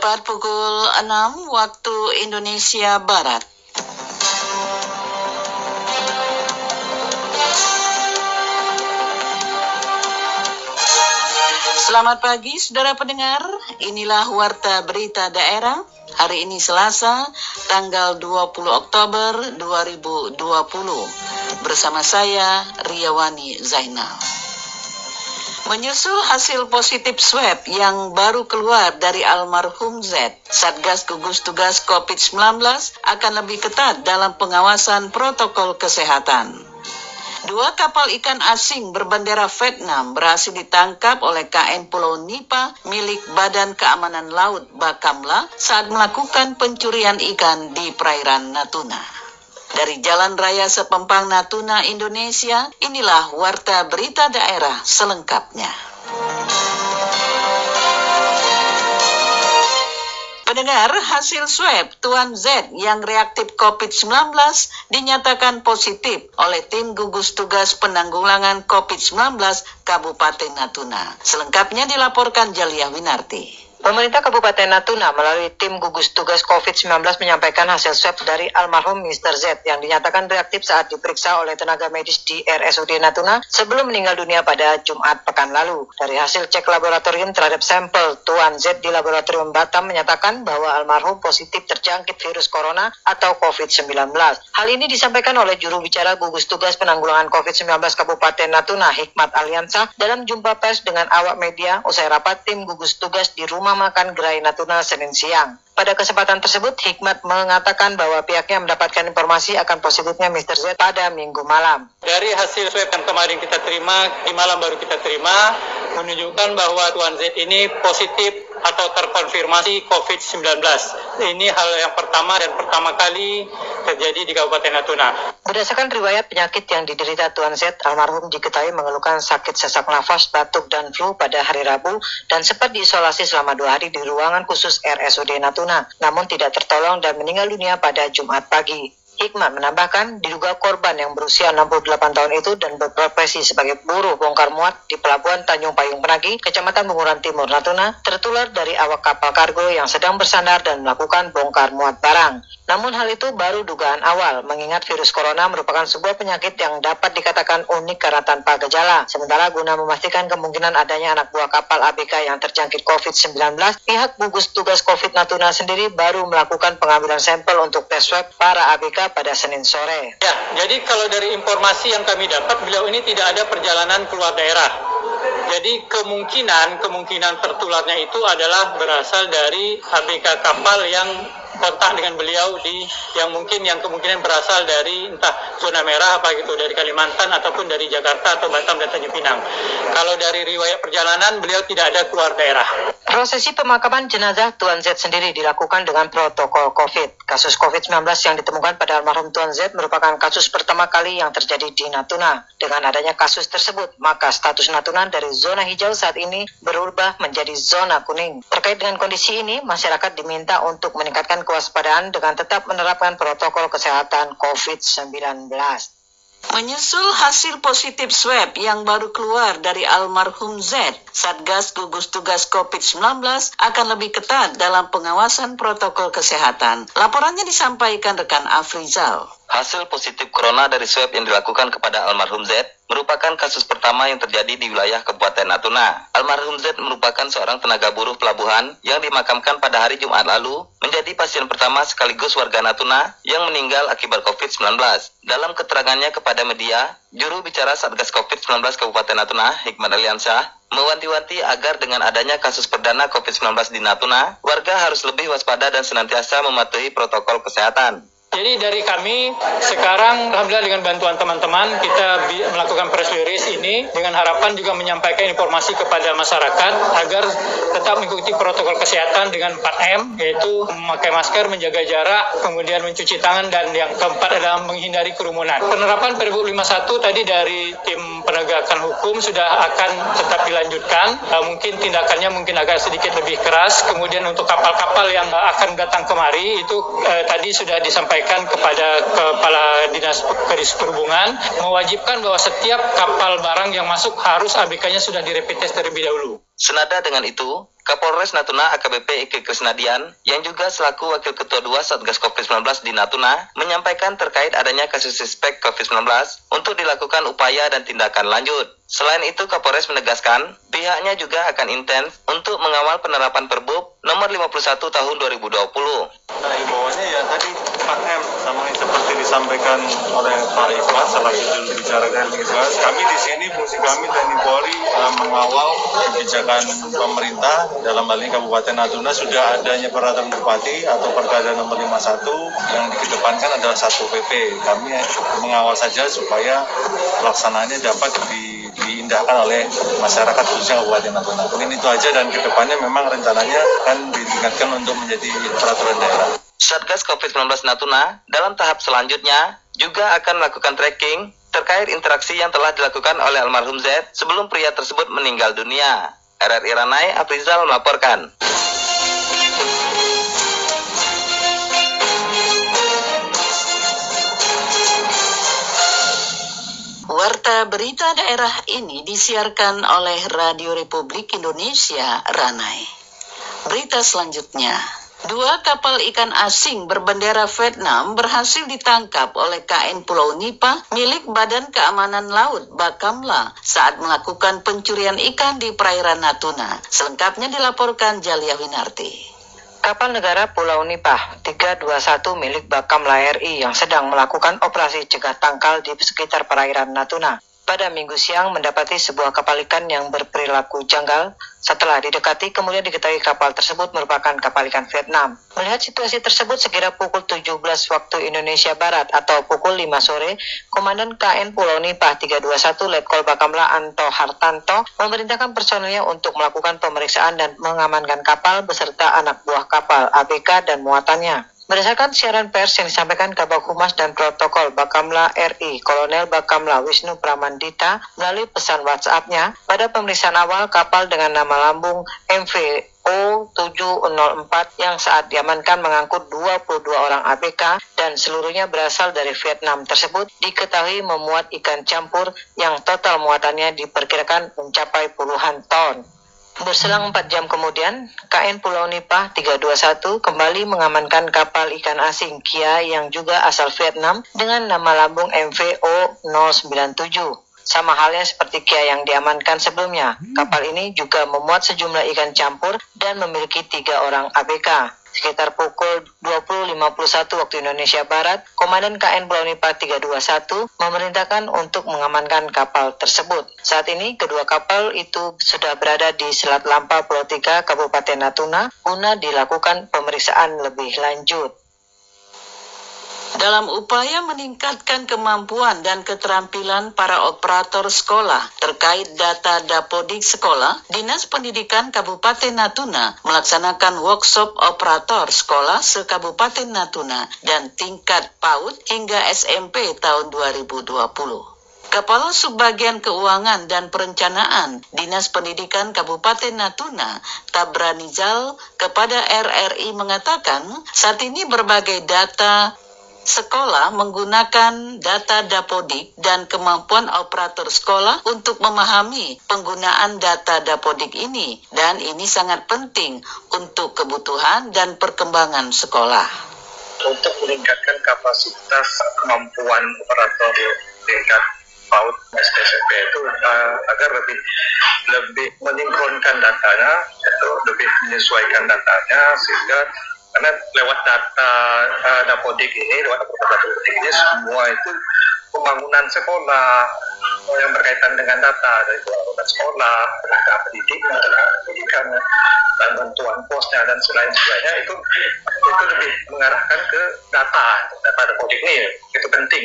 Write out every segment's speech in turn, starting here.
Tepat pukul 6 waktu Indonesia Barat. Selamat pagi, saudara pendengar. Inilah Warta Berita Daerah. Hari ini Selasa, tanggal 20 Oktober 2020. Bersama saya, Riawani Zainal. Menyusul hasil positif swab yang baru keluar dari almarhum Z, Satgas Gugus Tugas COVID-19 akan lebih ketat dalam pengawasan protokol kesehatan. Dua kapal ikan asing berbendera Vietnam berhasil ditangkap oleh KN Pulau Nipa milik Badan Keamanan Laut Bakamla saat melakukan pencurian ikan di perairan Natuna. Dari Jalan Raya Sepempang Natuna, Indonesia, inilah Warta Berita Daerah selengkapnya. Pendengar, hasil swab Tuan Z yang reaktif COVID-19 dinyatakan positif oleh tim gugus tugas penanggulangan COVID-19 Kabupaten Natuna. Selengkapnya dilaporkan Jalia Winarti. Pemerintah Kabupaten Natuna melalui tim gugus tugas COVID-19 menyampaikan hasil swab dari almarhum Mr. Z yang dinyatakan reaktif saat diperiksa oleh tenaga medis di RSUD Natuna sebelum meninggal dunia pada Jumat pekan lalu. Dari hasil cek laboratorium terhadap sampel Tuan Z di laboratorium Batam menyatakan bahwa almarhum positif terjangkit virus corona atau COVID-19. Hal ini disampaikan oleh juru bicara gugus tugas penanggulangan COVID-19 Kabupaten Natuna Hikmat Aliansa dalam jumpa pers dengan awak media usai rapat tim gugus tugas di rumah rumah makan Gerai Natuna Senin siang. Pada kesempatan tersebut, Hikmat mengatakan bahwa pihaknya mendapatkan informasi akan positifnya Mr. Z pada minggu malam. Dari hasil swab yang kemarin kita terima, di malam baru kita terima, menunjukkan bahwa Tuan Z ini positif atau terkonfirmasi COVID-19. Ini hal yang pertama dan pertama kali terjadi di Kabupaten Natuna. Berdasarkan riwayat penyakit yang diderita Tuan Z, almarhum diketahui mengeluhkan sakit sesak nafas, batuk, dan flu pada hari Rabu dan sempat diisolasi selama dua hari di ruangan khusus RSUD Natuna, namun tidak tertolong dan meninggal dunia pada Jumat pagi. Hikmat menambahkan, diduga korban yang berusia 68 tahun itu dan berprofesi sebagai buruh bongkar muat di Pelabuhan Tanjung Payung Penagi, Kecamatan Bunguran Timur, Natuna, tertular dari awak kapal kargo yang sedang bersandar dan melakukan bongkar muat barang. Namun hal itu baru dugaan awal, mengingat virus corona merupakan sebuah penyakit yang dapat dikatakan unik karena tanpa gejala. Sementara guna memastikan kemungkinan adanya anak buah kapal ABK yang terjangkit COVID-19, pihak gugus tugas COVID Natuna sendiri baru melakukan pengambilan sampel untuk tes swab para ABK pada Senin sore. Ya, jadi kalau dari informasi yang kami dapat, beliau ini tidak ada perjalanan keluar daerah. Jadi kemungkinan kemungkinan tertularnya itu adalah berasal dari ABK kapal yang kontak dengan beliau di yang mungkin yang kemungkinan berasal dari entah zona merah apa gitu dari Kalimantan ataupun dari Jakarta atau Batam dan Tanjung Pinang. Kalau dari riwayat perjalanan beliau tidak ada keluar daerah. Prosesi pemakaman jenazah Tuan Z sendiri dilakukan dengan protokol COVID. Kasus COVID-19 yang ditemukan pada almarhum Tuan Z merupakan kasus pertama kali yang terjadi di Natuna. Dengan adanya kasus tersebut, maka status Natuna dari zona hijau saat ini berubah menjadi zona kuning. Terkait dengan kondisi ini, masyarakat diminta untuk meningkatkan kewaspadaan dengan tetap menerapkan protokol kesehatan COVID-19. Menyusul hasil positif swab yang baru keluar dari almarhum Z, Satgas Gugus Tugas COVID-19 akan lebih ketat dalam pengawasan protokol kesehatan. Laporannya disampaikan rekan Afrizal. Hasil positif corona dari swab yang dilakukan kepada almarhum Z merupakan kasus pertama yang terjadi di wilayah Kabupaten Natuna. Almarhum Z merupakan seorang tenaga buruh pelabuhan yang dimakamkan pada hari Jumat lalu menjadi pasien pertama sekaligus warga Natuna yang meninggal akibat COVID-19. Dalam keterangannya kepada media, juru bicara Satgas COVID-19 Kabupaten Natuna, Hikmat Aliansyah, mewanti-wanti agar dengan adanya kasus perdana COVID-19 di Natuna, warga harus lebih waspada dan senantiasa mematuhi protokol kesehatan. Jadi dari kami sekarang alhamdulillah dengan bantuan teman-teman kita melakukan press release ini dengan harapan juga menyampaikan informasi kepada masyarakat agar tetap mengikuti protokol kesehatan dengan 4M yaitu memakai masker, menjaga jarak, kemudian mencuci tangan dan yang keempat adalah menghindari kerumunan. Penerapan Pergub 51 tadi dari tim penegakan hukum sudah akan tetap dilanjutkan. Uh, mungkin tindakannya mungkin agak sedikit lebih keras. Kemudian untuk kapal-kapal yang akan datang kemari itu uh, tadi sudah disampaikan menyampaikan kepada Kepala Dinas Kedis Perhubungan mewajibkan bahwa setiap kapal barang yang masuk harus ABK-nya sudah direpit tes terlebih dahulu. Senada dengan itu, Kapolres Natuna AKBP Ike Krisnadian yang juga selaku Wakil Ketua 2 Satgas COVID-19 di Natuna menyampaikan terkait adanya kasus suspek COVID-19 untuk dilakukan upaya dan tindakan lanjut. Selain itu, Kapolres menegaskan pihaknya juga akan intens untuk mengawal penerapan Perbub nomor 51 tahun 2020. Nah, imbauannya ya tadi 4M sama seperti disampaikan oleh Pak Ikhlas salah satu bicarakan Ikhlas. Kami di sini fungsi kami TNI Polri uh, mengawal kebijakan pemerintah dalam hal ini Kabupaten Natuna sudah adanya peraturan bupati atau Perda nomor 51 yang dikedepankan adalah satu PP. Kami mengawal saja supaya pelaksanaannya dapat di, diindahkan oleh masyarakat khususnya Kabupaten Natuna. Mungkin itu aja dan ke depannya memang rencananya akan ditingkatkan untuk menjadi peraturan daerah. Satgas COVID-19 Natuna dalam tahap selanjutnya juga akan melakukan tracking terkait interaksi yang telah dilakukan oleh almarhum Z sebelum pria tersebut meninggal dunia. RRI Ranai Aprizal melaporkan. Warta berita daerah ini disiarkan oleh Radio Republik Indonesia Ranai. Berita selanjutnya. Dua kapal ikan asing berbendera Vietnam berhasil ditangkap oleh KN Pulau Nipa milik Badan Keamanan Laut Bakamla saat melakukan pencurian ikan di perairan Natuna. Selengkapnya dilaporkan Jalia Winarti. Kapal negara Pulau Nipah 321 milik Bakamla RI yang sedang melakukan operasi cegah tangkal di sekitar perairan Natuna pada minggu siang mendapati sebuah kapal ikan yang berperilaku janggal. Setelah didekati, kemudian diketahui kapal tersebut merupakan kapal ikan Vietnam. Melihat situasi tersebut sekira pukul 17 waktu Indonesia Barat atau pukul 5 sore, Komandan KN Pulau Nipah 321 Letkol Bakamla Anto Hartanto memerintahkan personelnya untuk melakukan pemeriksaan dan mengamankan kapal beserta anak buah kapal ABK dan muatannya. Berdasarkan siaran pers yang disampaikan Kabak Humas dan Protokol Bakamla RI, Kolonel Bakamla Wisnu Pramandita melalui pesan WhatsApp-nya, pada pemeriksaan awal kapal dengan nama lambung MV O704 yang saat diamankan mengangkut 22 orang ABK dan seluruhnya berasal dari Vietnam tersebut diketahui memuat ikan campur yang total muatannya diperkirakan mencapai puluhan ton. Berselang 4 jam kemudian, KN Pulau Nipah 321 kembali mengamankan kapal ikan asing Kia yang juga asal Vietnam dengan nama lambung MVO 097. Sama halnya seperti Kia yang diamankan sebelumnya, kapal ini juga memuat sejumlah ikan campur dan memiliki tiga orang ABK. Sekitar pukul 20.51 waktu Indonesia Barat, Komandan KN Pulau Nipa 321 memerintahkan untuk mengamankan kapal tersebut. Saat ini, kedua kapal itu sudah berada di Selat Lampa Pulau 3 Kabupaten Natuna guna dilakukan pemeriksaan lebih lanjut. Dalam upaya meningkatkan kemampuan dan keterampilan para operator sekolah terkait data dapodik sekolah, Dinas Pendidikan Kabupaten Natuna melaksanakan workshop operator sekolah se-Kabupaten Natuna dan tingkat PAUD hingga SMP tahun 2020. Kepala Subbagian Keuangan dan Perencanaan Dinas Pendidikan Kabupaten Natuna, Tabranizal, kepada RRI mengatakan saat ini berbagai data sekolah menggunakan data dapodik dan kemampuan operator sekolah untuk memahami penggunaan data dapodik ini dan ini sangat penting untuk kebutuhan dan perkembangan sekolah. Untuk meningkatkan kapasitas kemampuan operator tingkat PAUD SMP itu uh, agar lebih lebih menyinkronkan datanya, itu lebih menyesuaikan datanya sehingga karena lewat data uh, dapodik ini lewat data dapodik ini semua itu pembangunan sekolah yang berkaitan dengan data dari pembangunan sekolah tenaga pendidikan pendidikan dan bantuan posnya dan selain sebagainya itu itu lebih mengarahkan ke data data dapodik ini itu penting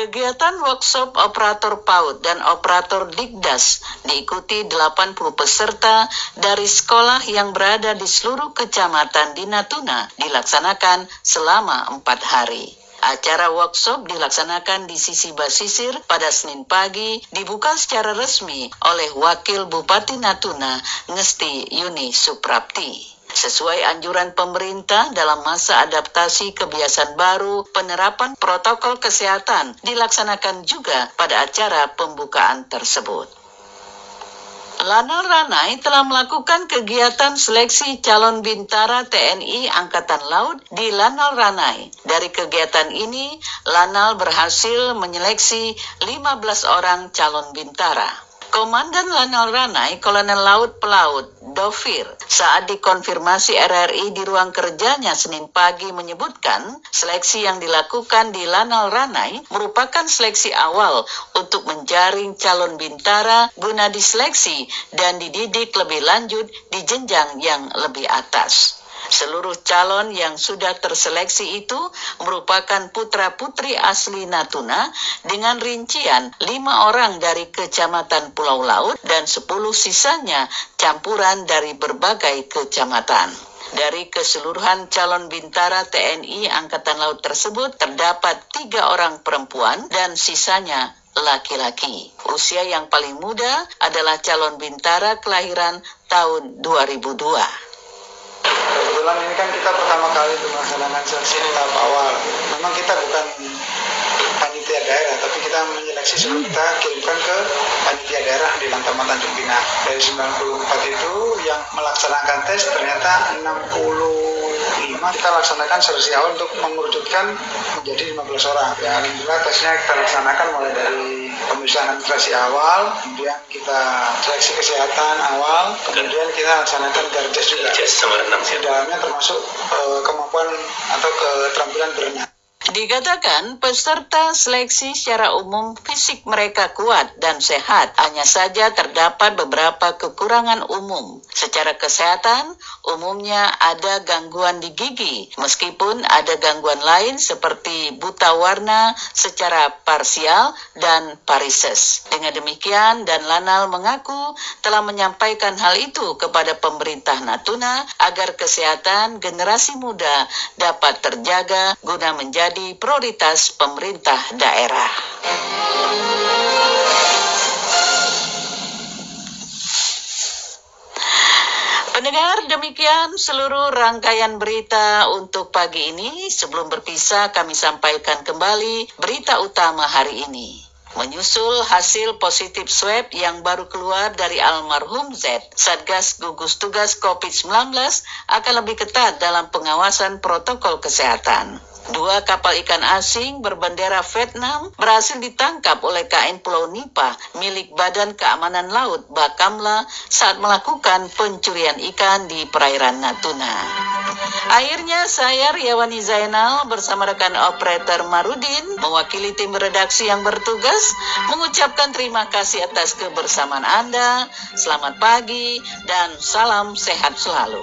Kegiatan workshop operator PAUD dan operator Digdas diikuti 80 peserta dari sekolah yang berada di seluruh kecamatan di Natuna dilaksanakan selama empat hari. Acara workshop dilaksanakan di sisi Basisir pada Senin pagi, dibuka secara resmi oleh Wakil Bupati Natuna, Ngesti Yuni Suprapti. Sesuai anjuran pemerintah dalam masa adaptasi kebiasaan baru, penerapan protokol kesehatan dilaksanakan juga pada acara pembukaan tersebut. Lanal Ranai telah melakukan kegiatan seleksi calon bintara TNI Angkatan Laut di Lanal Ranai. Dari kegiatan ini, Lanal berhasil menyeleksi 15 orang calon bintara. Komandan Lanal Ranai, Kolonel Laut Pelaut Dovir, saat dikonfirmasi RRI di ruang kerjanya Senin pagi menyebutkan seleksi yang dilakukan di Lanal Ranai merupakan seleksi awal untuk menjaring calon bintara guna diseleksi dan dididik lebih lanjut di jenjang yang lebih atas. Seluruh calon yang sudah terseleksi itu merupakan putra-putri asli Natuna dengan rincian lima orang dari kecamatan Pulau Laut dan sepuluh sisanya campuran dari berbagai kecamatan. Dari keseluruhan calon bintara TNI Angkatan Laut tersebut terdapat tiga orang perempuan dan sisanya laki-laki. Usia yang paling muda adalah calon bintara kelahiran tahun 2002 kebetulan ini kan kita pertama kali melaksanakan seleksi tahap awal. Memang kita bukan panitia daerah, tapi kita menyeleksi sebelum kita kirimkan ke panitia daerah di Lantaman Tanjung Pinang. Dari 94 itu yang melaksanakan tes ternyata 65 kita laksanakan seleksi awal untuk mengerucutkan menjadi 15 orang. Ya, alhamdulillah tesnya kita laksanakan mulai dari pemeriksaan administrasi awal, kemudian kita seleksi kesehatan awal, kemudian kita laksanakan garjas juga. Di dalamnya termasuk uh, kemampuan atau keterampilan berenang. Dikatakan peserta seleksi secara umum fisik mereka kuat dan sehat, hanya saja terdapat beberapa kekurangan umum. Secara kesehatan, umumnya ada gangguan di gigi, meskipun ada gangguan lain seperti buta warna secara parsial dan parises. Dengan demikian, dan Lanal mengaku telah menyampaikan hal itu kepada pemerintah Natuna agar kesehatan generasi muda dapat terjaga guna menjadi menjadi prioritas pemerintah daerah. Pendengar, demikian seluruh rangkaian berita untuk pagi ini. Sebelum berpisah, kami sampaikan kembali berita utama hari ini. Menyusul hasil positif swab yang baru keluar dari almarhum Z, Satgas Gugus Tugas COVID-19 akan lebih ketat dalam pengawasan protokol kesehatan. Dua kapal ikan asing berbendera Vietnam berhasil ditangkap oleh KN Pulau Nipa milik Badan Keamanan Laut Bakamla saat melakukan pencurian ikan di perairan Natuna. Akhirnya saya Riawani Zainal bersama rekan operator Marudin mewakili tim redaksi yang bertugas mengucapkan terima kasih atas kebersamaan Anda. Selamat pagi dan salam sehat selalu.